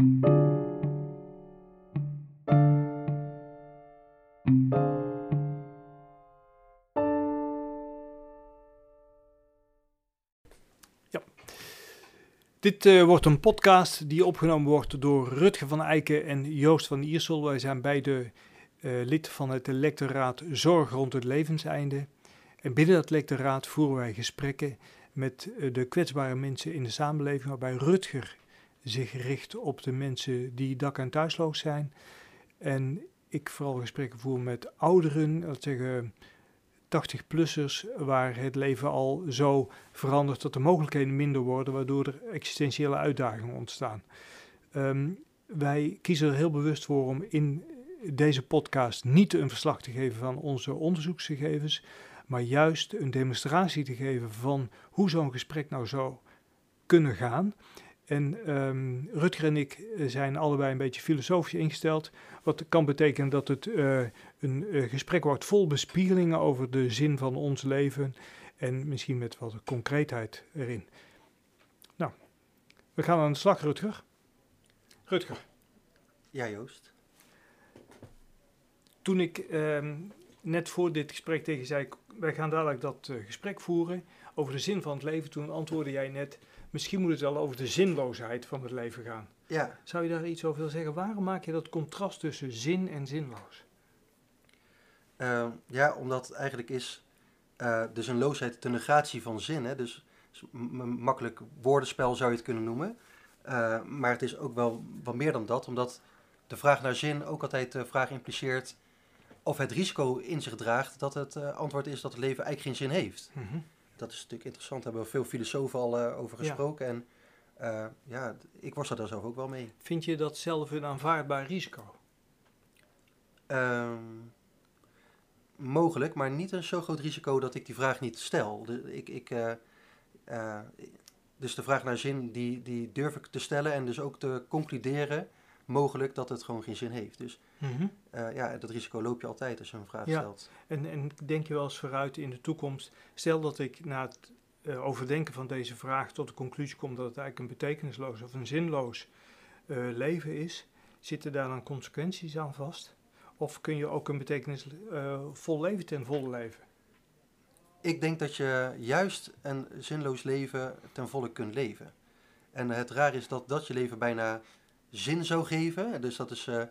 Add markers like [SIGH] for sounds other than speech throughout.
Dit uh, wordt een podcast die opgenomen wordt door Rutger van Eiken en Joost van Iersel. Wij zijn beide uh, lid van het lectoraat Zorg rond het levenseinde. En binnen dat lectoraat voeren wij gesprekken met uh, de kwetsbare mensen in de samenleving, waarbij Rutger zich richt op de mensen die dak- en thuisloos zijn. En ik vooral gesprekken voer met ouderen, dat zeggen 80-plussers, waar het leven al zo verandert dat de mogelijkheden minder worden, waardoor er existentiële uitdagingen ontstaan. Um, wij kiezen er heel bewust voor om in deze podcast niet een verslag te geven van onze onderzoeksgegevens, maar juist een demonstratie te geven van hoe zo'n gesprek nou zou kunnen gaan. En um, Rutger en ik zijn allebei een beetje filosofisch ingesteld. Wat kan betekenen dat het uh, een uh, gesprek wordt vol bespiegelingen over de zin van ons leven. En misschien met wat concreetheid erin. Nou, we gaan aan de slag, Rutger. Rutger. Ja, Joost. Toen ik um, net voor dit gesprek tegen je zei, wij gaan dadelijk dat uh, gesprek voeren over de zin van het leven. Toen antwoordde jij net, misschien moet het wel over de zinloosheid van het leven gaan. Ja. Zou je daar iets over willen zeggen? Waarom maak je dat contrast tussen zin en zinloos? Uh, ja, omdat eigenlijk is uh, de zinloosheid de negatie van zin. Hè? Dus makkelijk woordenspel zou je het kunnen noemen. Uh, maar het is ook wel wat meer dan dat, omdat de vraag naar zin ook altijd de vraag impliceert of het risico in zich draagt dat het antwoord is dat het leven eigenlijk geen zin heeft. Mm -hmm dat is natuurlijk interessant. Daar hebben we veel filosofen al uh, over gesproken. Ja. En uh, ja, ik worstel daar zelf ook wel mee. Vind je dat zelf een aanvaardbaar risico? Um, mogelijk, maar niet een zo groot risico dat ik die vraag niet stel. De, ik, ik, uh, dus de vraag naar zin, die, die durf ik te stellen en dus ook te concluderen mogelijk dat het gewoon geen zin heeft. Dus mm -hmm. uh, ja, dat risico loop je altijd als je een vraag ja. stelt. En, en denk je wel eens vooruit in de toekomst, stel dat ik na het uh, overdenken van deze vraag tot de conclusie kom dat het eigenlijk een betekenisloos of een zinloos uh, leven is, zitten daar dan consequenties aan vast? Of kun je ook een betekenisvol leven ten volle leven? Ik denk dat je juist een zinloos leven ten volle kunt leven. En het raar is dat dat je leven bijna zin zou geven. Dus dat is uh,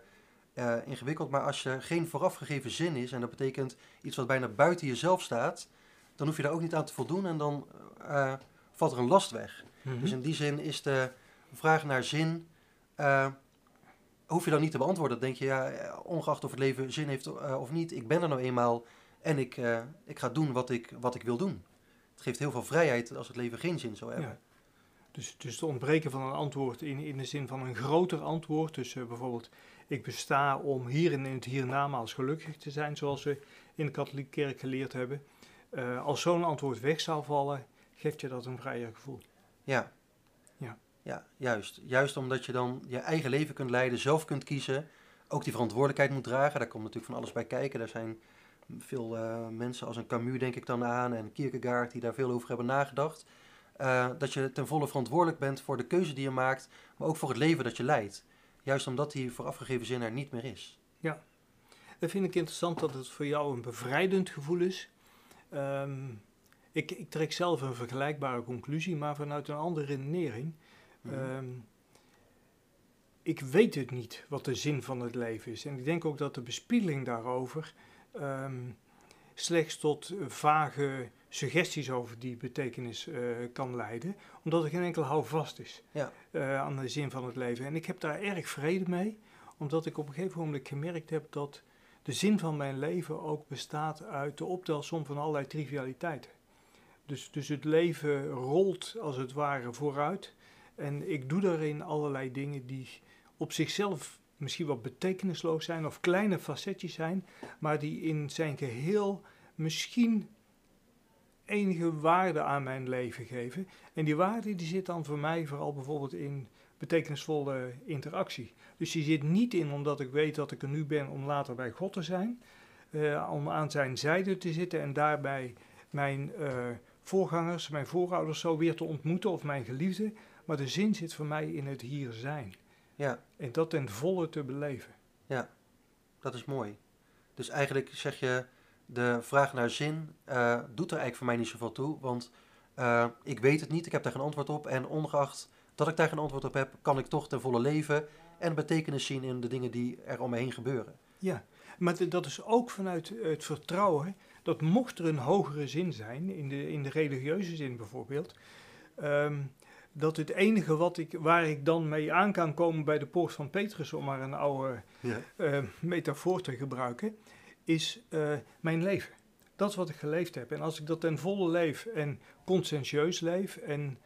uh, ingewikkeld. Maar als er geen voorafgegeven zin is, en dat betekent iets wat bijna buiten jezelf staat, dan hoef je daar ook niet aan te voldoen en dan uh, valt er een last weg. Mhm. Dus in die zin is de vraag naar zin, hoef je dan niet te beantwoorden. Dan denk je, ja, ongeacht of het leven zin heeft of niet, ik ben er nou eenmaal en ik, ik ga doen wat ik, wat ik wil doen. Het geeft heel veel vrijheid als het leven geen zin zou hebben. Ja. Dus, dus het ontbreken van een antwoord in, in de zin van een groter antwoord. Dus uh, bijvoorbeeld, ik besta om hier in het hiernamaals gelukkig te zijn, zoals we in de katholieke kerk geleerd hebben. Uh, als zo'n antwoord weg zou vallen, geeft je dat een vrijer gevoel. Ja. Ja. Ja, juist. Juist omdat je dan je eigen leven kunt leiden, zelf kunt kiezen, ook die verantwoordelijkheid moet dragen. Daar komt natuurlijk van alles bij kijken. Daar zijn veel uh, mensen als een Camus, denk ik dan aan, en Kierkegaard, die daar veel over hebben nagedacht. Uh, dat je ten volle verantwoordelijk bent voor de keuze die je maakt, maar ook voor het leven dat je leidt. Juist omdat die voorafgegeven zin er niet meer is. Ja, dat vind ik interessant dat het voor jou een bevrijdend gevoel is. Um, ik, ik, trek zelf een vergelijkbare conclusie, maar vanuit een andere redenering. Mhm. Um, ik weet het niet wat de zin van het leven is. En ik denk ook dat de bespiegeling daarover um, slechts tot vage suggesties over die betekenis uh, kan leiden, omdat er geen enkel houvast is ja. uh, aan de zin van het leven. En ik heb daar erg vrede mee, omdat ik op een gegeven moment gemerkt heb dat de zin van mijn leven ook bestaat uit de optelsom van allerlei trivialiteiten. Dus, dus het leven rolt als het ware vooruit en ik doe daarin allerlei dingen die op zichzelf misschien wat betekenisloos zijn of kleine facetjes zijn, maar die in zijn geheel misschien enige waarde aan mijn leven geven. En die waarde die zit dan voor mij vooral bijvoorbeeld in betekenisvolle interactie. Dus die zit niet in omdat ik weet dat ik er nu ben om later bij God te zijn, uh, om aan zijn zijde te zitten en daarbij mijn uh, voorgangers, mijn voorouders zo weer te ontmoeten of mijn geliefde. Maar de zin zit voor mij in het hier zijn. Ja, En dat ten volle te beleven. dat is mooi. Dus eigenlijk zeg je, de vraag naar zin eh, doet er eigenlijk voor mij niet zoveel toe. Want eh, ik weet het niet, ik heb daar geen antwoord op. En ongeacht dat ik daar geen antwoord op heb, kan ik toch ten volle leven en betekenis zien in de dingen die er om me heen gebeuren. Ja, maar dat is ook vanuit het vertrouwen dat mocht er een hogere zin zijn, in de, in de religieuze zin bijvoorbeeld, ehm, dat het enige wat ik, waar ik dan mee aan kan komen bij de poort van Petrus, om maar een oude Ja. eh, metafoor te gebruiken, is eh, mijn leven. Dat is wat ik geleefd heb. En als ik dat ten volle leef en conscientieus leef, en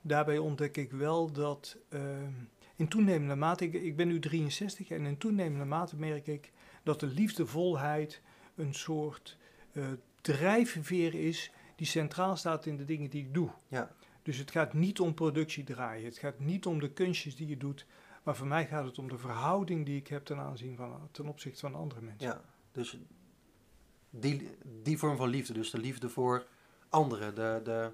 daarbij ontdek ik wel dat ehm, in toenemende mate, ik, ik ben nu 63 en in toenemende mate merk ik dat de liefdevolheid een soort eh, drijfveer is die centraal staat in de dingen die ik doe. Ja. Dus het gaat niet om productie draaien, het gaat niet om de kunstjes die je doet, maar voor mij gaat het om de verhouding die ik heb ten aanzien van ten opzichte van andere mensen. Ja, dus die, die vorm van liefde, dus de liefde voor anderen, de, de,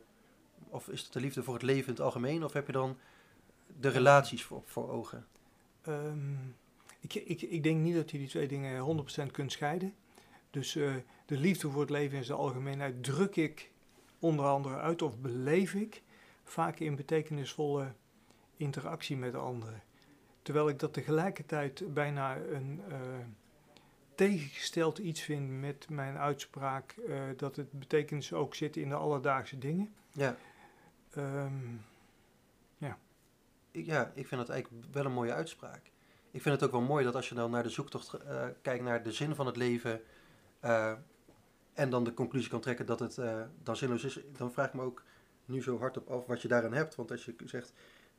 of is het de liefde voor het leven in het algemeen, of heb je dan de relaties voor, voor ogen? Ehm, ik, ik, ik denk niet dat je die twee dingen 100% kunt scheiden. Dus eh, de liefde voor het leven in zijn algemeenheid druk ik onder andere uit of beleef ik vaak in betekenisvolle interactie met anderen. Terwijl ik dat tegelijkertijd bijna een eh, tegengesteld iets vind met mijn uitspraak eh, dat het betekenis ook zit in de alledaagse dingen. Ja, Ehm, ik, ja, ik vind dat eigenlijk wel een mooie uitspraak. Ik vind het ook wel mooi dat als je dan naar de zoektocht eh, kijkt naar de zin van het leven eh, en dan de conclusie kan trekken dat het dan zinloos is, dan vraag ik me ook nu zo hard op af wat je daaraan hebt. Want als je zegt,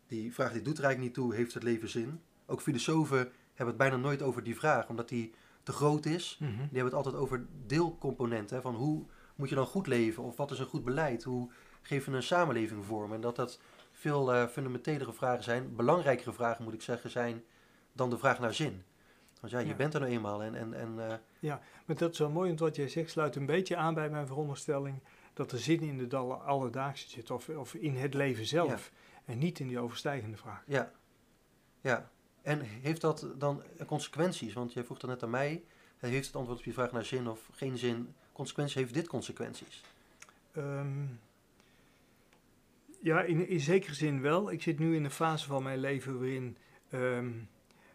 die vraag die doet er eigenlijk niet toe, heeft het leven zin? Ook filosofen hebben het bijna nooit over die vraag, omdat die te groot is. mhm. Die hebben het altijd over deelcomponenten. hè, Van hoe moet je dan goed leven? Of wat is een goed beleid? Hoe geef je een samenleving vorm? En dat dat veel eh, fundamentelere vragen zijn. Belangrijkere vragen moet ik zeggen zijn dan de vraag naar zin. Want ja, je Ja. bent er nou eenmaal. En, en, en eh, Maar dat is wel mooi, want wat jij zegt sluit een beetje aan bij mijn veronderstelling dat de zin in de alle- alledaagse zit, of, of in het leven zelf, en niet in die overstijgende vraag. ja, ja. En heeft dat dan consequenties? Want jij vroeg dat net aan mij. Heeft het antwoord op je vraag naar zin of geen zin consequenties? Heeft dit consequenties? Ehm, ja, in, in zekere zin wel. Ik zit nu in een fase van mijn leven waarin ehm,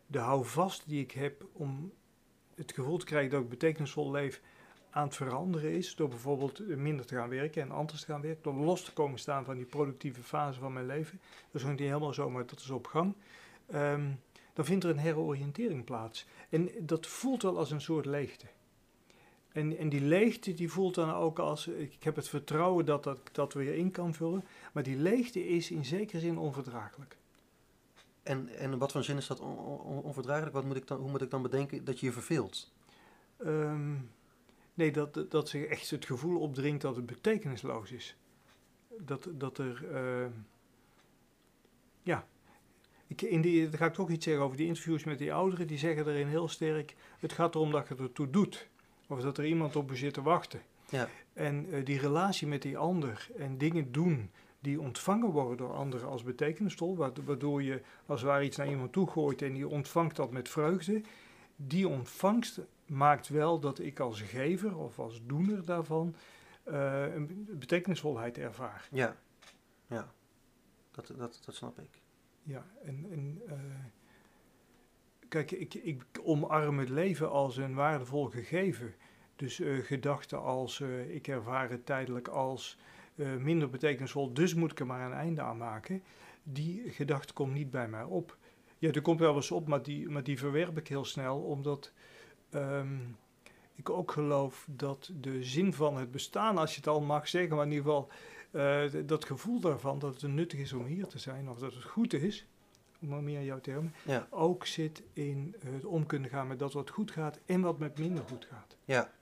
de houvast die ik heb om het gevoel te krijgen dat ik betekenisvol leef aan het veranderen is. Door bijvoorbeeld minder te gaan werken en anders te gaan werken. Door los te komen staan van die productieve fase van mijn leven. Dat is niet helemaal zo, maar dat is op gang. Ehm, dan vindt er een heroriëntering plaats. En dat voelt wel als een soort leegte. En, en die leegte die voelt dan ook als, ik heb het vertrouwen dat dat, dat weer in kan vullen. Maar die leegte is in zekere zin onverdraaglijk. En, en wat voor zin is dat on- on- onverdraaglijk? Wat moet ik dan, hoe moet ik dan bedenken dat je je verveelt? Ehm, nee, dat, dat zich echt het gevoel opdringt dat het betekenisloos is. Dat, dat er, ehm, ja. Ik, in die, ga ik toch iets zeggen over die interviews met die ouderen. Die zeggen erin heel sterk, het gaat erom dat je ertoe doet. Of dat er iemand op je zit te wachten. Ja. En eh, die relatie met die ander en dingen doen die ontvangen worden door anderen als betekenisvol, wa- waardoor je als het ware iets naar iemand toe gooit en die ontvangt dat met vreugde, die ontvangst maakt wel dat ik als gever of als doener daarvan eh, een betekenisvolheid ervaar. Ja, ja. Dat, dat, dat snap ik. Ja, en, eh, kijk, ik, ik omarm het leven als een waardevol gegeven. Dus eh, gedachten als eh, ik ervaar het tijdelijk als minder betekenisvol, dus moet ik er maar een einde aan maken. Die gedachte komt niet bij mij op. Ja, er komt wel eens op, maar die, maar die verwerp ik heel snel, omdat ehm, ik ook geloof dat de zin van het bestaan, als je het al mag zeggen, maar in ieder geval eh, dat gevoel daarvan dat het nuttig is om hier te zijn, of dat het goed is, om maar meer aan jouw termen, Ja, ook zit in het om kunnen gaan met dat wat goed gaat en wat met minder goed gaat. ja.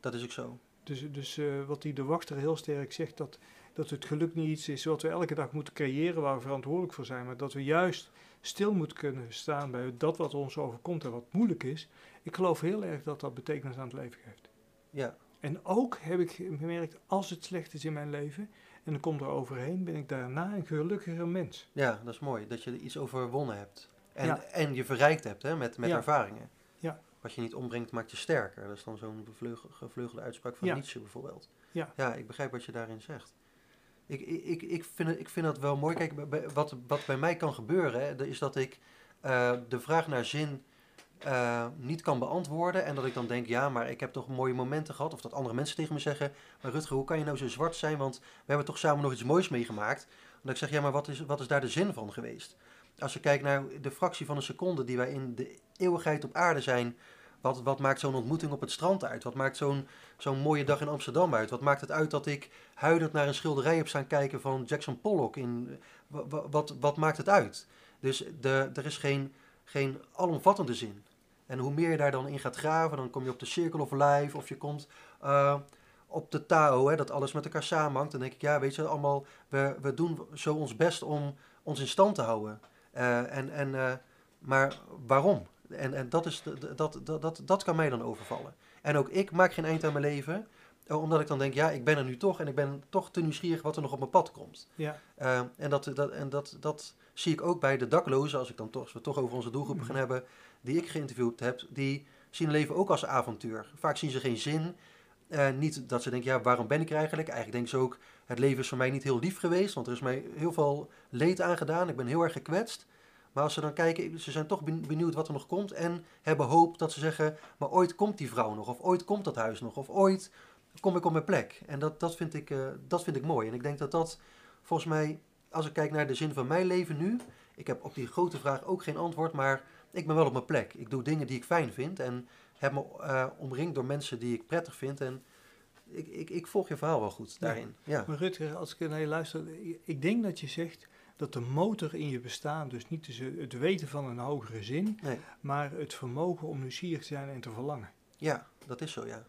Dat is ook zo. Dus, dus eh, wat die de wachter heel sterk zegt, dat, dat het geluk niet iets is wat we elke dag moeten creëren, waar we verantwoordelijk voor zijn, maar dat we juist stil moeten kunnen staan bij dat wat ons overkomt en wat moeilijk is. Ik geloof heel erg dat dat betekenis aan het leven geeft. Ja, En ook heb ik gemerkt, als het slecht is in mijn leven en ik kom er overheen, ben ik daarna een gelukkiger mens. ja, dat is mooi. Dat je er iets overwonnen hebt. En, Ja. en je verrijkt hebt hè, met, met Ja. ervaringen. Ja. Wat je niet ombrengt, maakt je sterker. Dat is dan zo'n gevleugelde uitspraak van Ja. Nietzsche bijvoorbeeld. Ja. ja, ik begrijp wat je daarin zegt. Ik, ik, ik, vind, het, ik vind dat wel mooi. Kijk, wat, wat bij mij kan gebeuren, hè, is dat ik eh, de vraag naar zin eh, niet kan beantwoorden. En dat ik dan denk, ja, maar ik heb toch mooie momenten gehad. Of dat andere mensen tegen me zeggen, maar Rutger, hoe kan je nou zo zwart zijn? Want we hebben toch samen nog iets moois meegemaakt. Dat ik zeg, ja, maar wat is, wat is daar de zin van geweest? Als je kijkt naar de fractie van een seconde die wij in de eeuwigheid op aarde zijn. Wat, wat maakt zo'n ontmoeting op het strand uit? Wat maakt zo'n zo'n mooie dag in Amsterdam uit? Wat maakt het uit dat ik huilend naar een schilderij heb staan kijken van Jackson Pollock? In, wa- wa- wat, wat maakt het uit? Dus de, er is geen, geen alomvattende zin. En hoe meer je daar dan in gaat graven, dan kom je op de Circle of Life of je komt eh, op de Tao, hè, dat alles met elkaar samenhangt. Dan denk ik, ja, weet je, allemaal, we, we doen zo ons best om ons in stand te houden. Eh, en, en, eh, maar waarom? En, en dat, is de- dat, dat, dat, dat kan mij dan overvallen. En ook ik maak geen eind aan mijn leven, omdat ik dan denk, ja, ik ben er nu toch en ik ben toch te nieuwsgierig wat er nog op mijn pad komt. Ja, en dat, dat, en dat, dat zie ik ook bij de daklozen, als, ik dan toch, als we het toch over onze doelgroepen gaan Mhm. hebben, die ik geïnterviewd heb, die zien leven ook als avontuur. Vaak zien ze geen zin. Eh, niet dat ze denken, ja, waarom ben ik er eigenlijk? Eigenlijk denken ze ook, het leven is voor mij niet heel lief geweest, want er is mij heel veel leed aangedaan. Ik ben heel erg gekwetst. Maar als ze dan kijken, ze zijn toch ben- benieuwd wat er nog komt en hebben hoop dat ze zeggen, maar ooit komt die vrouw nog, of ooit komt dat huis nog, of ooit kom ik op mijn plek. En dat, dat, vind ik, eh, dat vind ik mooi. En ik denk dat dat volgens mij, als ik kijk naar de zin van mijn leven nu, ik heb op die grote vraag ook geen antwoord, maar ik ben wel op mijn plek. Ik doe dingen die ik fijn vind en heb me eh, omringd door mensen die ik prettig vind. En ik, ik, ik volg je verhaal wel goed daarin. Ja, maar Rutger, als ik naar je luister, ik denk dat je zegt dat de motor in je bestaan dus niet het weten van een hogere zin, nee. maar het vermogen om nieuwsgierig te zijn en te verlangen. ja, dat is zo, ja.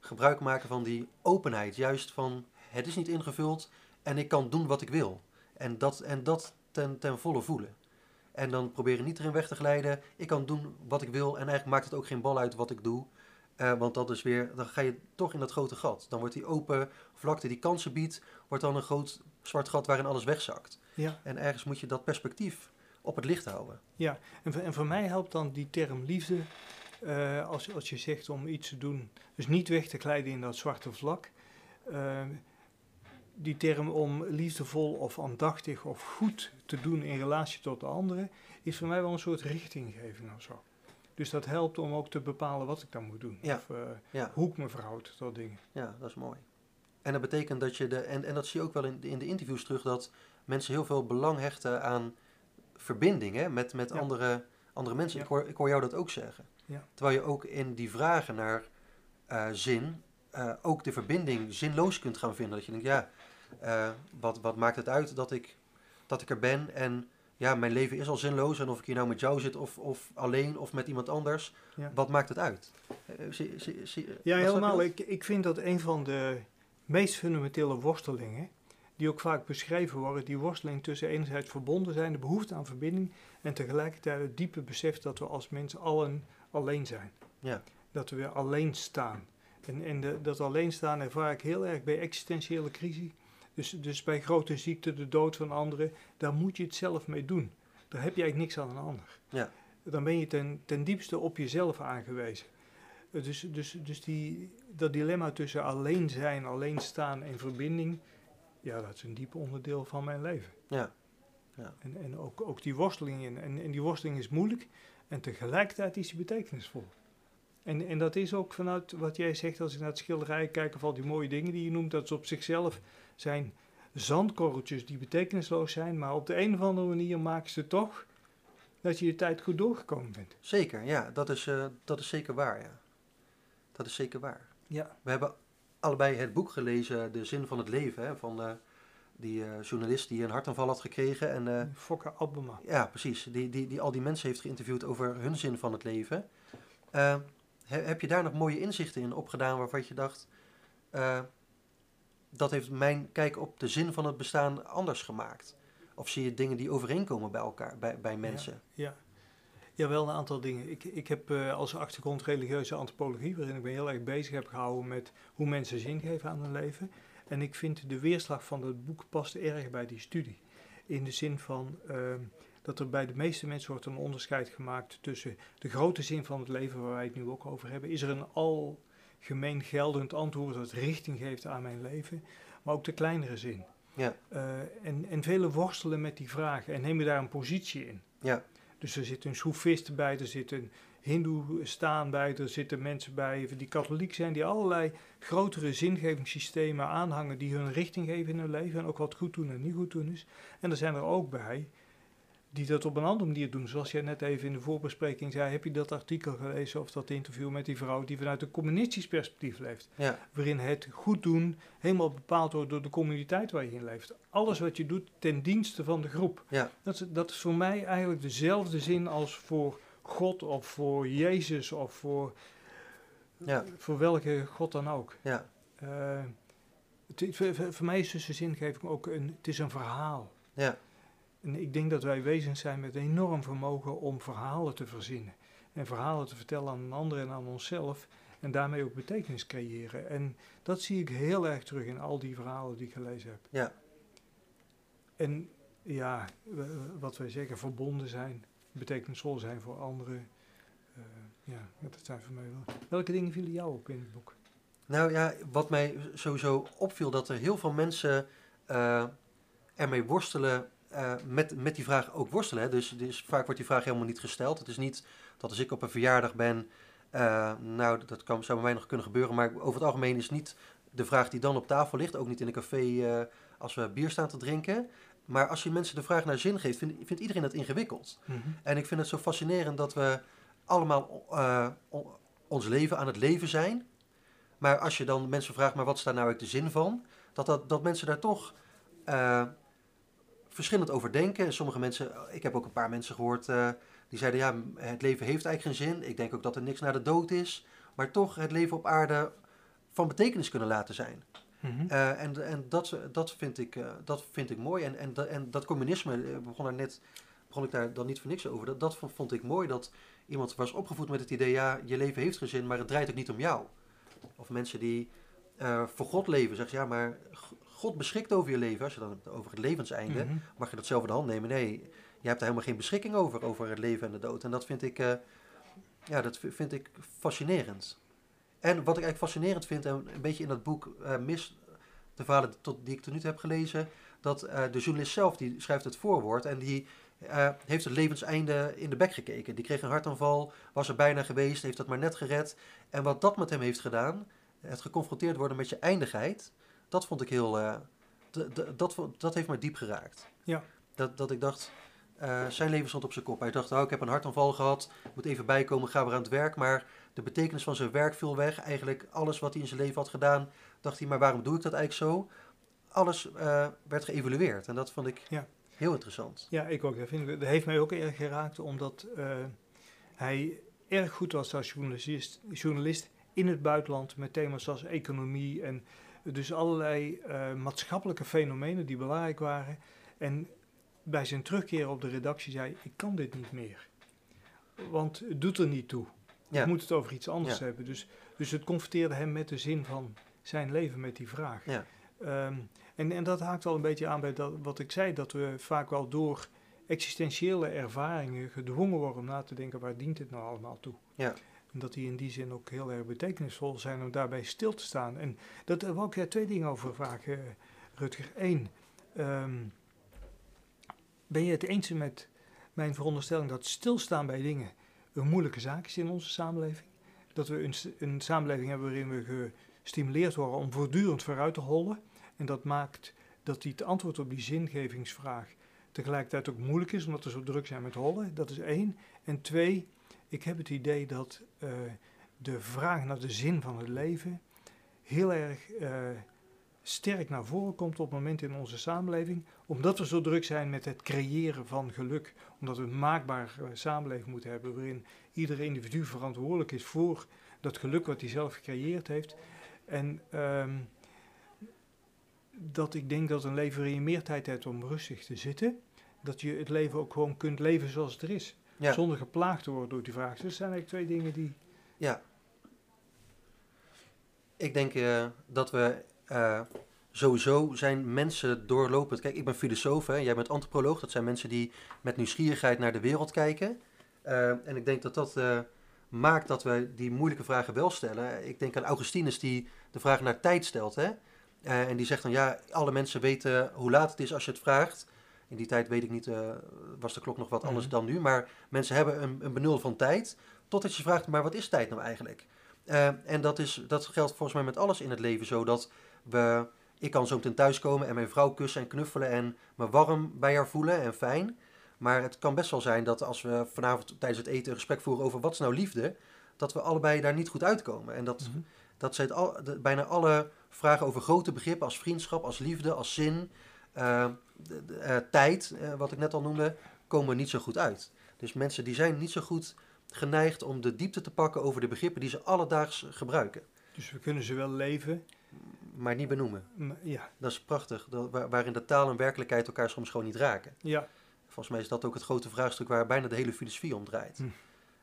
Gebruik maken van die openheid, juist van het is niet ingevuld en ik kan doen wat ik wil. En dat, en dat ten, ten volle voelen. En dan proberen niet erin weg te glijden. Ik kan doen wat ik wil en eigenlijk maakt het ook geen bal uit wat ik doe. Eh, want dat is weer, dan ga je toch in dat grote gat. Dan wordt die open vlakte die kansen biedt, wordt dan een groot zwart gat waarin alles wegzakt. Ja, En ergens moet je dat perspectief op het licht houden. ja. En, voor- en voor mij helpt dan die term liefde, eh, als, als je zegt om iets te doen, dus niet weg te glijden in dat zwarte vlak. Eh, die term om liefdevol of aandachtig of goed te doen in relatie tot de anderen, is voor mij wel een soort richtinggeving of zo. Dus dat helpt om ook te bepalen wat ik dan moet doen. Ja. Of eh, Ja. hoe ik me verhoud tot dingen. Ja, dat is mooi. En dat betekent dat je de, en, en dat zie je ook wel in, de- in de interviews terug, dat mensen heel veel belang hechten aan verbinding hè, met, met Ja. andere, andere mensen. Ik, hoor, ik hoor jou dat ook zeggen. Ja. Terwijl je ook in die vragen naar eh, zin eh, ook de verbinding zinloos kunt gaan vinden. Dat je denkt, ja, eh, wat, wat maakt het uit dat ik, dat ik er ben en ja, mijn leven is al zinloos en of ik hier nou met jou zit of, of alleen of met iemand anders, Ja. wat maakt het uit? Eh, zie- zie- zie- Ja, helemaal. Ik, ik vind dat een van de meest fundamentele worstelingen, die ook vaak beschreven worden, die worsteling tussen enerzijds verbonden zijn, de behoefte aan verbinding, en tegelijkertijd het diepe besef dat we als mensen allen alleen zijn. Ja. Dat we weer alleen staan. En, en de, dat alleen staan ervaar ik heel erg bij existentiële crisis. Dus, dus bij grote ziekte, de dood van anderen, daar moet je het zelf mee doen. Daar heb je eigenlijk niks aan een ander. Ja. Dan ben je ten, ten diepste op jezelf aangewezen. Eh, Dus, dus, dus die, dat dilemma tussen alleen zijn, alleen staan en verbinding, ja, dat is een diep onderdeel van mijn leven. Ja. En, en ook, ook die worsteling in. En, en die worsteling is moeilijk en tegelijkertijd is die betekenisvol. En, en dat is ook vanuit wat jij zegt, als ik naar het schilderij kijk, of al die mooie dingen die je noemt, dat ze op zichzelf zijn zandkorreltjes die betekenisloos zijn, maar op de een of andere manier maken ze toch dat je je tijd goed doorgekomen bent. Zeker, ja, dat is, eh, dat is zeker waar, ja. Dat is zeker waar. Ja. We hebben allebei het boek gelezen, De Zin van het Leven, hè, van eh, die eh, journalist die een hartaanval had gekregen. En eh, Fokke Albema. ja, precies, die, die, die al die mensen heeft geïnterviewd over hun zin van het leven. He- heb je daar nog mooie inzichten in opgedaan waarvan je dacht, eh, dat heeft mijn kijk op de zin van het bestaan anders gemaakt? Of zie je dingen die overeenkomen bij elkaar, bij, bij mensen? Ja. ja, wel een aantal dingen. Ik, ik heb eh, als achtergrond religieuze antropologie, waarin ik me heel erg bezig heb gehouden met hoe mensen zin geven aan hun leven. En ik vind de weerslag van het boek past erg bij die studie. In de zin van ehm, dat er bij de meeste mensen wordt een onderscheid gemaakt tussen de grote zin van het leven, waar wij het nu ook over hebben. Is er een algemeen geldend antwoord dat richting geeft aan mijn leven, maar ook de kleinere zin. Ja. Uh, en, en velen worstelen met die vragen en nemen daar een positie in. Ja. Dus er zit een soefist bij, er zit een hindoe staan bij, er zitten mensen bij die katholiek zijn, die allerlei grotere zingevingssystemen aanhangen die hun richting geven in hun leven en ook wat goed doen en niet goed doen is. En er zijn er ook bij die dat op een andere manier doen. Zoals jij net even in de voorbespreking zei, heb je dat artikel gelezen of dat interview met die vrouw die vanuit een communistisch perspectief leeft. Ja. Waarin het goed doen helemaal bepaald wordt door de communiteit waar je in leeft. Alles wat je doet ten dienste van de groep. Ja. Dat, is, dat is voor mij eigenlijk dezelfde zin als voor God of voor Jezus of voor, Ja. voor welke God dan ook. Ja. Eh, het, voor, voor mij is dus de zingeving ook een, het is een verhaal. Ja. En ik denk dat wij wezens zijn met enorm vermogen om verhalen te verzinnen. En verhalen te vertellen aan een ander en aan onszelf. En daarmee ook betekenis creëren. En dat zie ik heel erg terug in al die verhalen die ik gelezen heb. Ja. En ja, wat wij zeggen, verbonden zijn, betekenisvol zijn voor anderen. Eh, ja, dat zijn voor mij wel. Welke dingen vielen jou op in het boek? Nou ja, wat mij sowieso opviel, dat er heel veel mensen eh, ermee worstelen, eh, met, met die vraag ook worstelen. Hè. Dus, dus vaak wordt die vraag helemaal niet gesteld. Het is niet dat als ik op een verjaardag ben, eh, nou dat kan, zou bij mij nog kunnen gebeuren, maar over het algemeen is niet de vraag die dan op tafel ligt, ook niet in een café eh, als we bier staan te drinken. Maar als je mensen de vraag naar zin geeft, vindt, vindt iedereen dat ingewikkeld. En ik vind het zo fascinerend dat we allemaal ons leven aan het leven zijn. Maar als je dan mensen vraagt, maar wat is daar nou eigenlijk de zin van? Dat, dat, dat mensen daar toch verschillend over denken. En sommige mensen, ik heb ook een paar mensen gehoord, eh, die zeiden ja, het leven heeft eigenlijk geen zin. Ik denk ook dat er niks na de dood is. Maar toch het leven op aarde van betekenis kunnen laten zijn. Mhm. Eh, en en dat, dat, vind ik, eh, dat vind ik mooi. En, en, en dat communisme, begon, daar net, begon ik daar dan niet voor niks over. Dat, dat vond, ik mooi, dat iemand was opgevoed met het idee... ja, je leven heeft geen zin, maar het draait ook niet om jou. Of mensen die voor God leven, zeggen ze... ja, maar God beschikt over je leven. Als je dan hebt over het levenseinde, Mhm. mag je dat zelf in de hand nemen. Nee, je hebt daar helemaal geen beschikking over, over het leven en de dood. En dat vind ik, eh, ja, dat vind ik fascinerend. En wat ik eigenlijk fascinerend vind, en een beetje in dat boek eh, mis de verhalen tot, die ik tot nu toe heb gelezen, dat eh, de journalist zelf, die schrijft het voorwoord en die heeft het levenseinde in de bek gekeken. Die kreeg een hartaanval, was er bijna geweest, heeft dat maar net gered. En wat dat met hem heeft gedaan, het geconfronteerd worden met je eindigheid, dat vond ik heel, eh, dat, dat heeft mij diep geraakt. Ja. Dat, dat ik dacht, eh, zijn leven stond op zijn kop. Hij dacht, oh, ik heb een hartaanval gehad, moet even bijkomen, ga weer aan het werk. Maar de betekenis van zijn werk viel weg. Eigenlijk alles wat hij in zijn leven had gedaan, dacht hij, maar waarom doe ik dat eigenlijk zo? Alles eh, werd geëvalueerd en dat vond ik Ja. heel interessant. Ja, ik ook. Dat, vind ik, dat heeft mij ook erg geraakt, omdat hij erg goed was als journalist, journalist in het buitenland met thema's als economie en dus allerlei eh, maatschappelijke fenomenen die belangrijk waren. En bij zijn terugkeer op de redactie zei: Ik kan dit niet meer. Want het doet er niet toe. Ja. Ik moet het over iets anders Ja. hebben. Dus, dus het confronteerde hem met de zin van zijn leven met die vraag. Ja. Ehm, en, en dat haakt al een beetje aan bij dat, wat ik zei, dat we vaak wel door existentiële ervaringen gedwongen worden om na te denken, waar dient dit nou allemaal toe? Ja. En dat die in die zin ook heel erg betekenisvol zijn om daarbij stil te staan. En dat daar wil ik jij twee dingen over vragen, Rutger. Eén, ehm, ben je het eens met mijn veronderstelling dat stilstaan bij dingen een moeilijke zaak is in onze samenleving? Dat we een, een samenleving hebben waarin we gestimuleerd worden om voortdurend vooruit te hollen. En dat maakt dat die het antwoord op die zingevingsvraag tegelijkertijd ook moeilijk is, omdat we zo druk zijn met hollen. Dat is één. En twee, ik heb het idee dat eh, de vraag naar de zin van het leven heel erg eh, sterk naar voren komt op het moment in onze samenleving, omdat we zo druk zijn met het creëren van geluk. Omdat we een maakbare samenleving moeten hebben waarin ieder individu verantwoordelijk is voor dat geluk wat hij zelf gecreëerd heeft. En ehm, dat ik denk dat een leven waarin je meer tijd hebt om rustig te zitten, dat je het leven ook gewoon kunt leven zoals het er is. Ja. Zonder geplaagd te worden door die vraag. Dus dat zijn eigenlijk twee dingen die. Ja. Ik denk eh, dat we eh, sowieso zijn mensen doorlopend. Kijk, ik ben filosoof, hè, jij bent antropoloog. Dat zijn mensen die met nieuwsgierigheid naar de wereld kijken. Eh, en ik denk dat dat maakt dat we die moeilijke vragen wel stellen. Ik denk aan Augustinus die de vraag naar tijd stelt. Hè? En die zegt dan, ja, alle mensen weten hoe laat het is als je het vraagt. In die tijd weet ik niet, was de klok nog wat anders Mhm. dan nu. Maar mensen hebben een, een benul van tijd. Totdat je vraagt, maar wat is tijd nou eigenlijk? en dat, is, dat geldt volgens mij met alles in het leven zo. Dat we, ik kan zo meteen thuiskomen en mijn vrouw kussen en knuffelen en me warm bij haar voelen en fijn. Maar het kan best wel zijn dat als we vanavond tijdens het eten een gesprek voeren over wat is nou liefde, dat we allebei daar niet goed uitkomen. En dat, Mhm. dat zijn al, de- bijna alle vragen over grote begrippen als vriendschap, als liefde, als zin, eh, de- de, eh, tijd, eh, wat ik net al noemde, komen niet zo goed uit. Dus mensen die zijn niet zo goed geneigd om de diepte te pakken over de begrippen die ze alledaags gebruiken, Dus we kunnen ze wel leven. maar niet benoemen. maar ja, Dat is prachtig, dat, waar- waarin de taal en werkelijkheid elkaar soms gewoon niet raken. ja. Volgens mij is dat ook het grote vraagstuk waar bijna de hele filosofie om draait. Hm.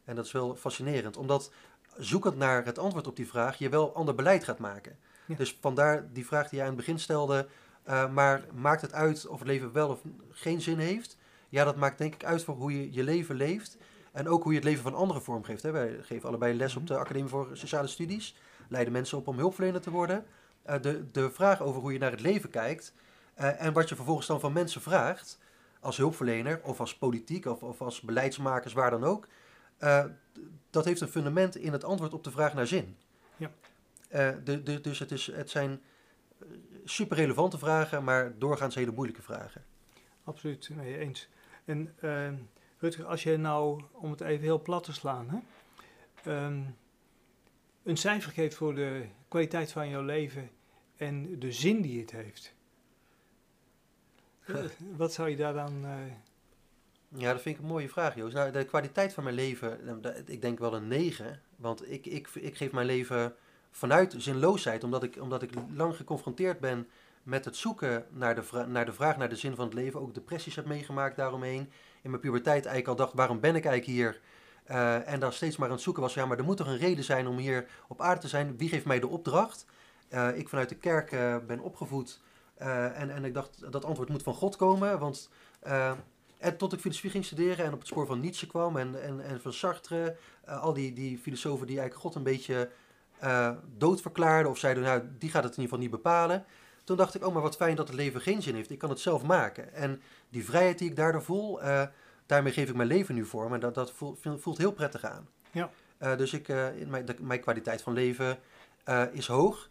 En dat is wel fascinerend, omdat zoekend naar het antwoord op die vraag je wel ander beleid gaat maken. Ja. Dus vandaar die vraag die jij aan het begin stelde, eh, maar maakt het uit of het leven wel of geen zin heeft? Ja, dat maakt denk ik uit voor hoe je je leven leeft en ook hoe je het leven van anderen vormgeeft. Hè. Wij geven allebei les op de Academie voor Sociale Studies, leiden mensen op om hulpverlener te worden. Eh, de, de vraag over hoe je naar het leven kijkt eh, en wat je vervolgens dan van mensen vraagt, als hulpverlener of als politiek of, of als beleidsmakers, waar dan ook. dat heeft een fundament in het antwoord op de vraag naar zin. Ja. De, de, dus het, is, het zijn super relevante vragen, maar doorgaans hele moeilijke vragen. Absoluut mee eens. En ehm, Rutger, als je nou, om het even heel plat te slaan, hè, ehm, een cijfer geeft voor de kwaliteit van jouw leven en de zin die het heeft. [LAUGHS] Eh, wat zou je daar dan... eh, Ja, dat vind ik een mooie vraag, Joost. Nou, de kwaliteit van mijn leven, eh, ik denk wel een 9. Want ik, ik, ik geef mijn leven vanuit zinloosheid, omdat ik, omdat ik lang geconfronteerd ben met het zoeken naar de, naar de vraag naar de zin van het leven. Ook depressies heb meegemaakt daaromheen. In mijn puberteit eigenlijk al dacht, waarom ben ik eigenlijk hier? Eh, en dan steeds maar aan het zoeken was, ja, maar er moet toch een reden zijn om hier op aarde te zijn? Wie geeft mij de opdracht? Eh, ik vanuit de kerk eh, ben opgevoed en, en ik dacht, dat antwoord moet van God komen, want... en tot ik filosofie ging studeren en op het spoor van Nietzsche kwam en, en, en van Sartre, al die, die filosofen die eigenlijk God een beetje eh dood verklaarden of zeiden, nou, die gaat het in ieder geval niet bepalen. Toen dacht ik, oh, maar wat fijn dat het leven geen zin heeft. Ik kan het zelf maken. En die vrijheid die ik daardoor voel, eh, daarmee geef ik mijn leven nu vorm. En dat, dat voelt, voelt heel prettig aan. Ja. Eh, dus ik, in mijn, de- mijn kwaliteit van leven is hoog.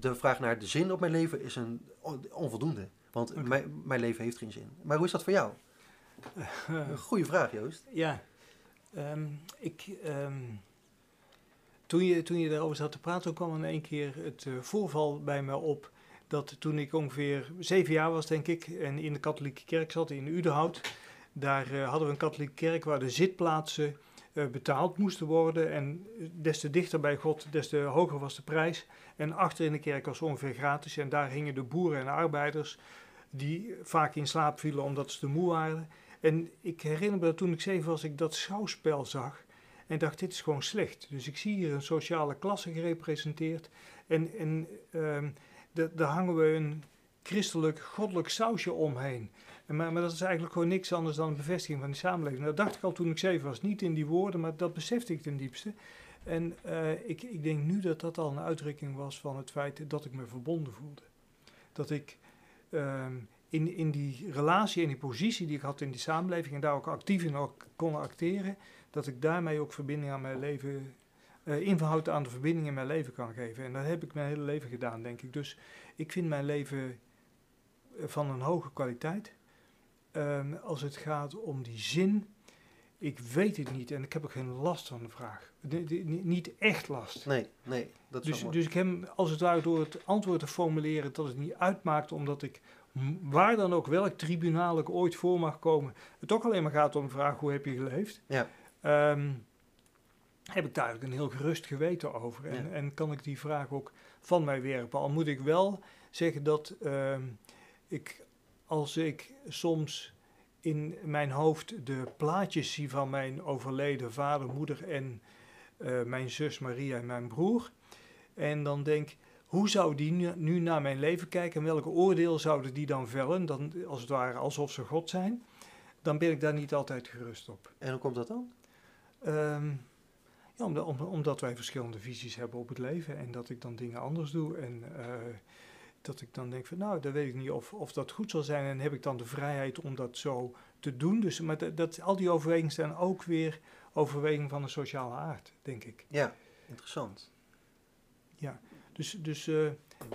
De vraag naar de zin op mijn leven is een on- onvoldoende. Want mijn, mijn leven heeft geen zin. Maar hoe is dat voor jou? [LAUGHS] Een goede vraag, Joost. Ja, ehm, ik, ehm, toen, je, toen je daarover zat te praten, kwam in één keer het eh, voorval bij me op. Dat toen ik ongeveer zeven jaar was, denk ik, en in de katholieke kerk zat in Udenhout. Daar eh, hadden we een katholieke kerk waar de zitplaatsen eh, betaald moesten worden. En des te dichter bij God, des te hoger was de prijs. En achter in de kerk was ongeveer gratis. En daar hingen de boeren en arbeiders, die vaak in slaap vielen omdat ze te moe waren. En ik herinner me dat toen ik zeven was, ik dat schouwspel zag. En dacht, dit is gewoon slecht. Dus ik zie hier een sociale klasse gerepresenteerd. En, en ehm, da- daar hangen we een christelijk, goddelijk sausje omheen. En maar, maar dat is eigenlijk gewoon niks anders dan een bevestiging van die samenleving. Dat dacht ik al toen ik zeven was. Niet in die woorden, maar dat besefte ik ten diepste. En eh, ik, ik denk nu dat dat al een uitdrukking was van het feit dat ik me verbonden voelde. Dat ik ehm, in, in die relatie en die positie die ik had in die samenleving en daar ook actief in kon acteren, dat ik daarmee ook verbinding aan mijn leven, eh inhoud aan de verbinding in mijn leven kan geven. En dat heb ik mijn hele leven gedaan, denk ik. Dus ik vind mijn leven eh, van een hoge kwaliteit. Ehm, als het gaat om die zin, ik weet het niet en ik heb ook geen last van de vraag. De- de- ni- niet echt last. Nee, nee, dat is Dus, dus ik heb als het ware door het antwoord te formuleren dat het niet uitmaakt, omdat ik waar dan ook, welk tribunaal ik ooit voor mag komen, het toch alleen maar gaat om de vraag hoe heb je geleefd, Ja. Ehm, heb ik daar eigenlijk een heel gerust geweten over. En, Ja. en kan ik die vraag ook van mij werpen. Al moet ik wel zeggen dat ehm, ik, als ik soms in mijn hoofd de plaatjes zie van mijn overleden vader, moeder en eh, mijn zus Maria en mijn broer. En dan denk, hoe zou die nu, nu naar mijn leven kijken en welke oordeel zouden die dan vellen, dan, als het ware alsof ze God zijn, dan ben ik daar niet altijd gerust op. En hoe komt dat dan? Ehm, ja, omdat, om- omdat wij verschillende visies hebben op het leven en dat ik dan dingen anders doe en eh, dat ik dan denk van nou, dan weet ik niet of, of dat goed zal zijn en heb ik dan de vrijheid om dat zo te doen. Dus maar dat, dat, al die overwegingen zijn ook weer overwegingen van een sociale aard, denk ik. Ja, interessant. Dus, dus eh,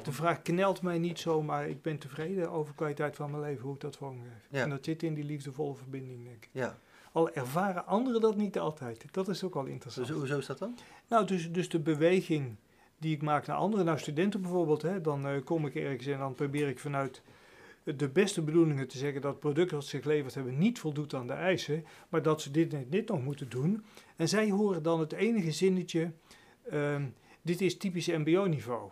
de vraag knelt mij niet zo, maar ik ben tevreden over de kwaliteit van mijn leven, hoe ik dat vormgeef. Ja. En dat zit in die liefdevolle verbinding, denk ik. Ja, Al ervaren anderen dat niet altijd. Dat is ook wel interessant. dus hoezo is dat dan? Nou, dus, dus de beweging die ik maak naar anderen, nou studenten bijvoorbeeld, hè, dan eh, kom ik ergens en dan probeer ik vanuit de beste bedoelingen te zeggen dat het product dat ze geleverd hebben niet voldoet aan de eisen, maar dat ze dit en dit nog moeten doen. En zij horen dan het enige zinnetje, ehm, dit is typisch mbo-niveau.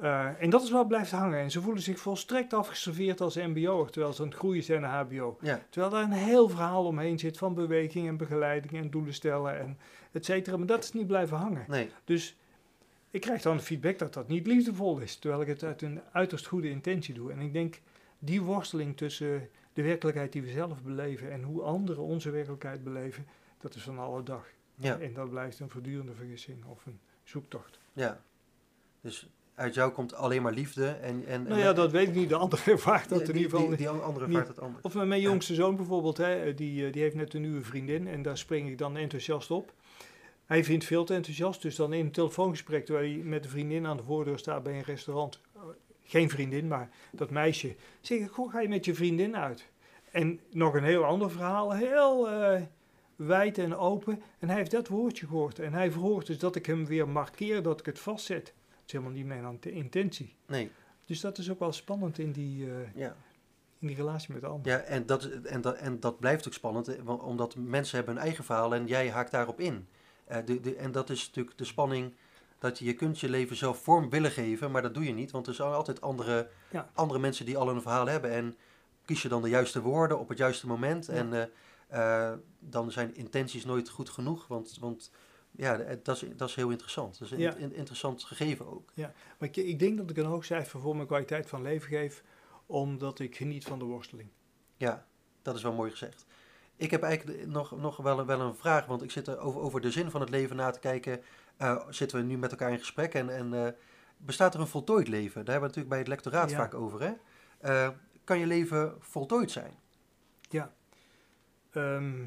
Eh, en dat is wat blijft hangen. En ze voelen zich volstrekt afgeserveerd als mbo'er, terwijl ze aan het groeien zijn naar hbo. Ja, Terwijl daar een heel verhaal omheen zit van beweging en begeleiding en doelen stellen en et cetera. Maar dat is niet blijven hangen. nee. Dus ik krijg dan de feedback dat dat niet liefdevol is. Terwijl ik het uit een uiterst goede intentie doe. En ik denk, die worsteling tussen de werkelijkheid die we zelf beleven en hoe anderen onze werkelijkheid beleven, dat is van alle dag. Ja, En dat blijft een voortdurende vergissing of een zoektocht. ja. Dus uit jou komt alleen maar liefde en... en Nou ja, dat weet ik niet. De ander ervaart [LAUGHS] dat die, in ieder geval die, andere vaart het anders. Of mijn jongste zoon bijvoorbeeld, hè, die, eh, die heeft net een nieuwe vriendin en daar spring ik dan enthousiast op. Hij vindt veel te enthousiast, dus dan in een telefoongesprek terwijl hij met een vriendin aan de voordeur staat bij een restaurant. eh, Geen vriendin, maar dat meisje. Zeg ik, goh, ga je met je vriendin uit? En nog een heel ander verhaal, heel eh, wijd en open. En hij heeft dat woordje gehoord. En hij verhoort dus dat ik hem weer markeer, dat ik het vastzet. Is helemaal niet mijn intentie. Nee, Dus dat is ook wel spannend in die, eh, ja. in die relatie met de ander. Ja, en dat, en, dat, en dat blijft ook spannend, eh, omdat mensen hebben hun eigen verhaal en jij haakt daarop in. Eh, de, de, en dat is natuurlijk de spanning dat je, je kunt je leven zelf vorm willen geven, maar dat doe je niet, want er zijn altijd andere, Ja. andere mensen die al een verhaal hebben. En kies je dan de juiste woorden op het juiste moment Ja. en dan zijn intenties nooit goed genoeg, want, want ja, eh, dat is, dat is heel interessant. Dat is een Ja. in- interessant gegeven ook. Maar ik, ik denk dat ik een hoog cijfer voor mijn kwaliteit van leven geef, omdat ik geniet van de worsteling. Ja, dat is wel mooi gezegd. Ik heb eigenlijk nog, nog wel, wel een vraag, want ik zit er over, over de zin van het leven na te kijken. eh, zitten we nu met elkaar in gesprek en, en eh, bestaat er een voltooid leven? Daar hebben we natuurlijk bij het lectoraat Ja. vaak over. Hè? Kan je leven voltooid zijn? Ehm,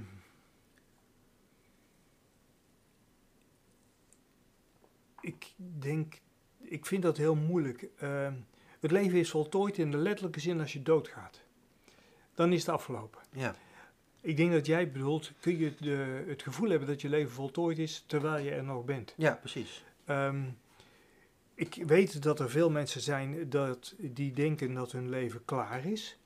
ik denk, ik vind dat heel moeilijk. Ehm, het leven is voltooid in de letterlijke zin als je doodgaat. Dan is het afgelopen. Ja, Ik denk dat jij bedoelt, kun je de, het gevoel hebben dat je leven voltooid is terwijl je er nog bent. ja precies. Ehm, ik weet dat er veel mensen zijn dat, die denken dat hun leven klaar is.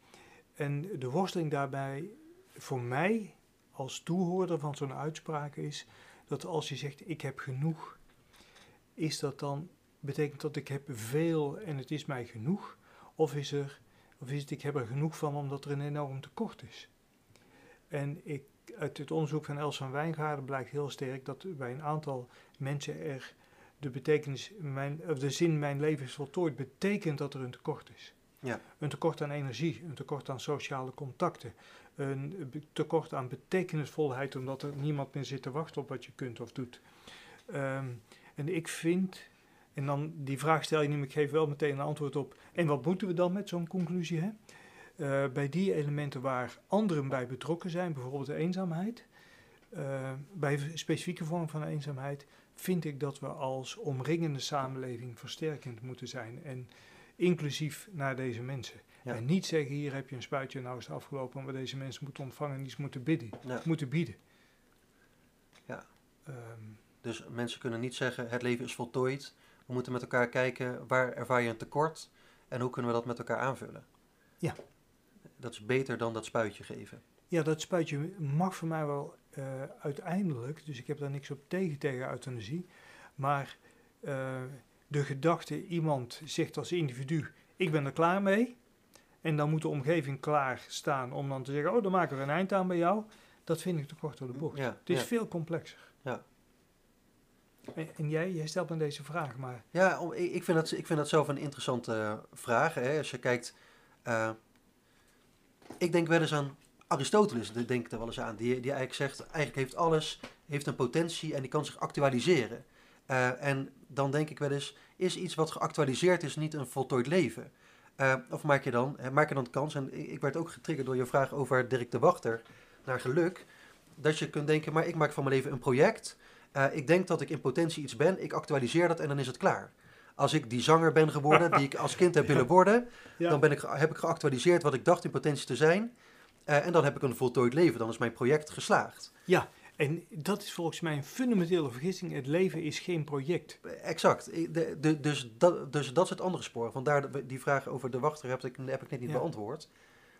En de worsteling daarbij voor mij als toehoorder van zo'n uitspraak is dat als je zegt ik heb genoeg, is dat dan betekent dat ik heb veel en het is mij genoeg? Of is, er, of is het ik heb er genoeg van omdat er een enorm tekort is? En ik, uit het onderzoek van Els van Wijngaarden blijkt heel sterk dat bij een aantal mensen er de betekenis, mijn, of de zin mijn leven is voltooid, betekent dat er een tekort is. Ja. Een tekort aan energie, een tekort aan sociale contacten, een tekort aan betekenisvolheid, omdat er niemand meer zit te wachten op wat je kunt of doet. Ehm, en ik vind, en dan die vraag stel je niet, maar ik geef wel meteen een antwoord op. En wat moeten we dan met zo'n conclusie? Hè? Eh, bij die elementen waar anderen bij betrokken zijn, bijvoorbeeld de eenzaamheid, eh, bij specifieke vormen van eenzaamheid, vind ik dat we als omringende samenleving versterkend moeten zijn en inclusief naar deze mensen. Ja. En niet zeggen, hier heb je een spuitje, nou is het afgelopen, maar deze mensen moeten ontvangen en iets moeten, bidden, Ja. moeten bieden. Ja. Ehm, Dus mensen kunnen niet zeggen het leven is voltooid. We moeten met elkaar kijken waar ervaar je een tekort en hoe kunnen we dat met elkaar aanvullen. Ja. Dat is beter dan dat spuitje geven. ja, dat spuitje mag voor mij wel eh, uiteindelijk, dus ik heb daar niks op tegen tegen euthanasie, maar eh, de gedachte, iemand zegt als individu, ik ben er klaar mee, en dan moet de omgeving klaar staan om dan te zeggen, oh, dan maken we een eind aan bij jou, dat vind ik te kort door de bocht. Ja, Het is ja. veel complexer. En, jij, jij stelt me deze vraag, maar Ja, ik, vind dat, ik vind dat zelf een interessante eh, vraag. Hè? Als je kijkt, eh, ik denk wel eens aan Aristoteles, denk ik er wel eens aan. Die, die eigenlijk zegt, eigenlijk heeft alles heeft een potentie en die kan zich actualiseren. Eh, en dan denk ik wel eens, is iets wat geactualiseerd is niet een voltooid leven? Of maak je, dan, maak je dan kans, en ik werd ook getriggerd door je vraag over Dirk de Wachter naar geluk, dat je kunt denken, maar ik maak van mijn leven een project. Eh, ik denk dat ik in potentie iets ben, ik actualiseer dat en dan is het klaar. Als ik die zanger ben geworden die ik als kind heb [LAUGHS] willen worden, ja, dan ben ik, heb ik geactualiseerd wat ik dacht in potentie te zijn. Eh, en dan heb ik een voltooid leven, dan is mijn project geslaagd. ja. En dat is volgens mij een fundamentele vergissing. Het leven is geen project. Exact. Ik- de- de- dus, dat, dus dat is het andere spoor. Vandaar die vraag over de wachter heb ik, heb ik net niet Ja. beantwoord.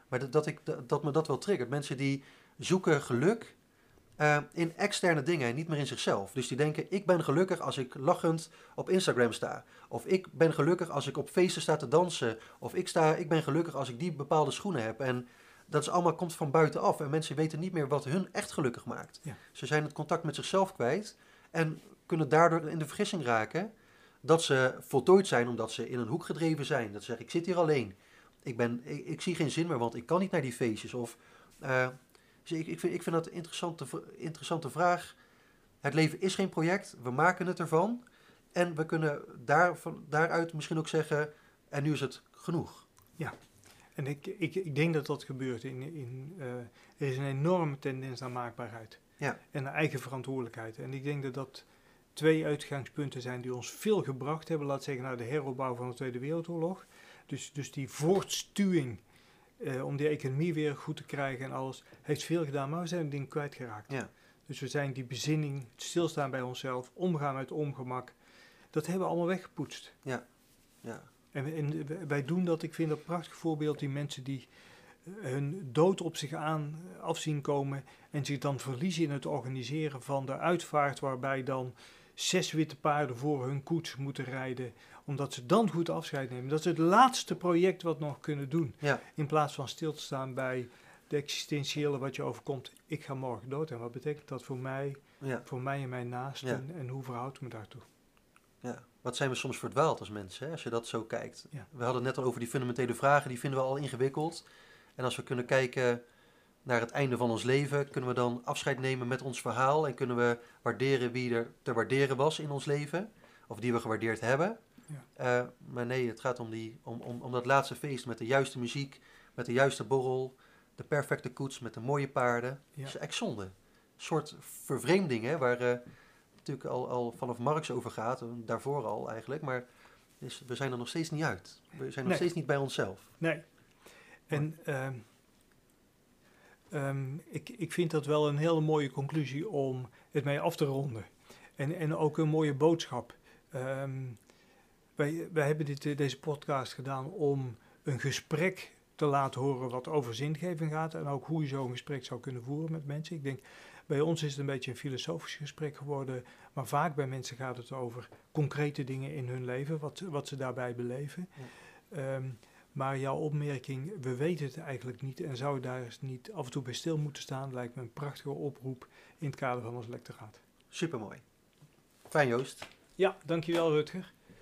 Maar dat, dat, ik, dat, dat me dat wel triggert. Mensen die zoeken geluk eh, in externe dingen en niet meer in zichzelf. Dus die denken, ik ben gelukkig als ik lachend op Instagram sta. Of ik ben gelukkig als ik op feesten sta te dansen. Of ik, sta, ik ben gelukkig als ik die bepaalde schoenen heb. En dat is allemaal komt van buitenaf. En mensen weten niet meer wat hun echt gelukkig maakt. Ja. Ze zijn het contact met zichzelf kwijt. En kunnen daardoor in de vergissing raken dat ze voltooid zijn omdat ze in een hoek gedreven zijn. Dat ze zeggen, ik zit hier alleen. Ik, ben, ik, ik zie geen zin meer, want ik kan niet naar die feestjes. Of, eh, dus ik, ik, vind, ik vind dat een interessante, interessante vraag. Het leven is geen project, we maken het ervan. En we kunnen daar, van, daaruit misschien ook zeggen, en nu is het genoeg. En ik, ik, ik denk dat dat gebeurt. In, in, eh, er is een enorme tendens naar maakbaarheid. Ja. En naar eigen verantwoordelijkheid. En ik denk dat dat twee uitgangspunten zijn die ons veel gebracht hebben, laat zeggen, naar de heropbouw van de Tweede Wereldoorlog. Dus, dus die voortstuwing eh, om die economie weer goed te krijgen en alles, heeft veel gedaan, maar we zijn het ding kwijtgeraakt. Ja. Dus we zijn die bezinning, het stilstaan bij onszelf, omgaan met ongemak, dat hebben we allemaal weggepoetst. Ja. En, we- en wij doen dat, ik vind dat een prachtig voorbeeld, die mensen die eh, hun dood op zich aan eh, afzien komen en zich dan verliezen in het organiseren van de uitvaart, waarbij dan zes witte paarden voor hun koets moeten rijden, omdat ze dan goed afscheid nemen. Dat is het laatste project wat we nog kunnen doen, Ja. in plaats van stil te staan bij de existentiële wat je overkomt. Ik ga morgen dood en wat betekent dat voor mij, Ja. voor mij en mijn naasten en hoe verhoud ik me daartoe? Ja, wat zijn we soms verdwaald als mensen, hè, als je dat zo kijkt. We hadden het net al over die fundamentele vragen, die vinden we al ingewikkeld. En als we kunnen kijken naar het einde van ons leven, kunnen we dan afscheid nemen met ons verhaal en kunnen we waarderen wie er te waarderen was in ons leven, of die we gewaardeerd hebben. Ja. Eh, maar nee, het gaat om, die, om, om, om dat laatste feest met de juiste muziek, met de juiste borrel, de perfecte koets met de mooie paarden. Ja. Dat is echt zonde. Een soort vervreemding, hè, waar eh, natuurlijk al, al vanaf Marx over gaat, daarvoor al eigenlijk, maar dus we zijn er nog steeds niet uit. We zijn nog Nee. steeds niet bij onszelf. Nee. En ehm, ehm, ik, ik vind dat wel een hele mooie conclusie om het mee af te ronden. En, en ook een mooie boodschap. Ehm, wij, wij hebben dit, eh, deze podcast gedaan om een gesprek te laten horen wat over zingeving gaat. En ook hoe je zo'n gesprek zou kunnen voeren met mensen. Ik denk, bij ons is het een beetje een filosofisch gesprek geworden. Maar vaak bij mensen gaat het over concrete dingen in hun leven. Wat, wat ze daarbij beleven. Ehm, maar jouw opmerking, we weten het eigenlijk niet en zou daar eens niet af en toe bij stil moeten staan, lijkt me een prachtige oproep in het kader van ons lectoraat. Supermooi. Fijn Joost. Ja, dankjewel Rutger.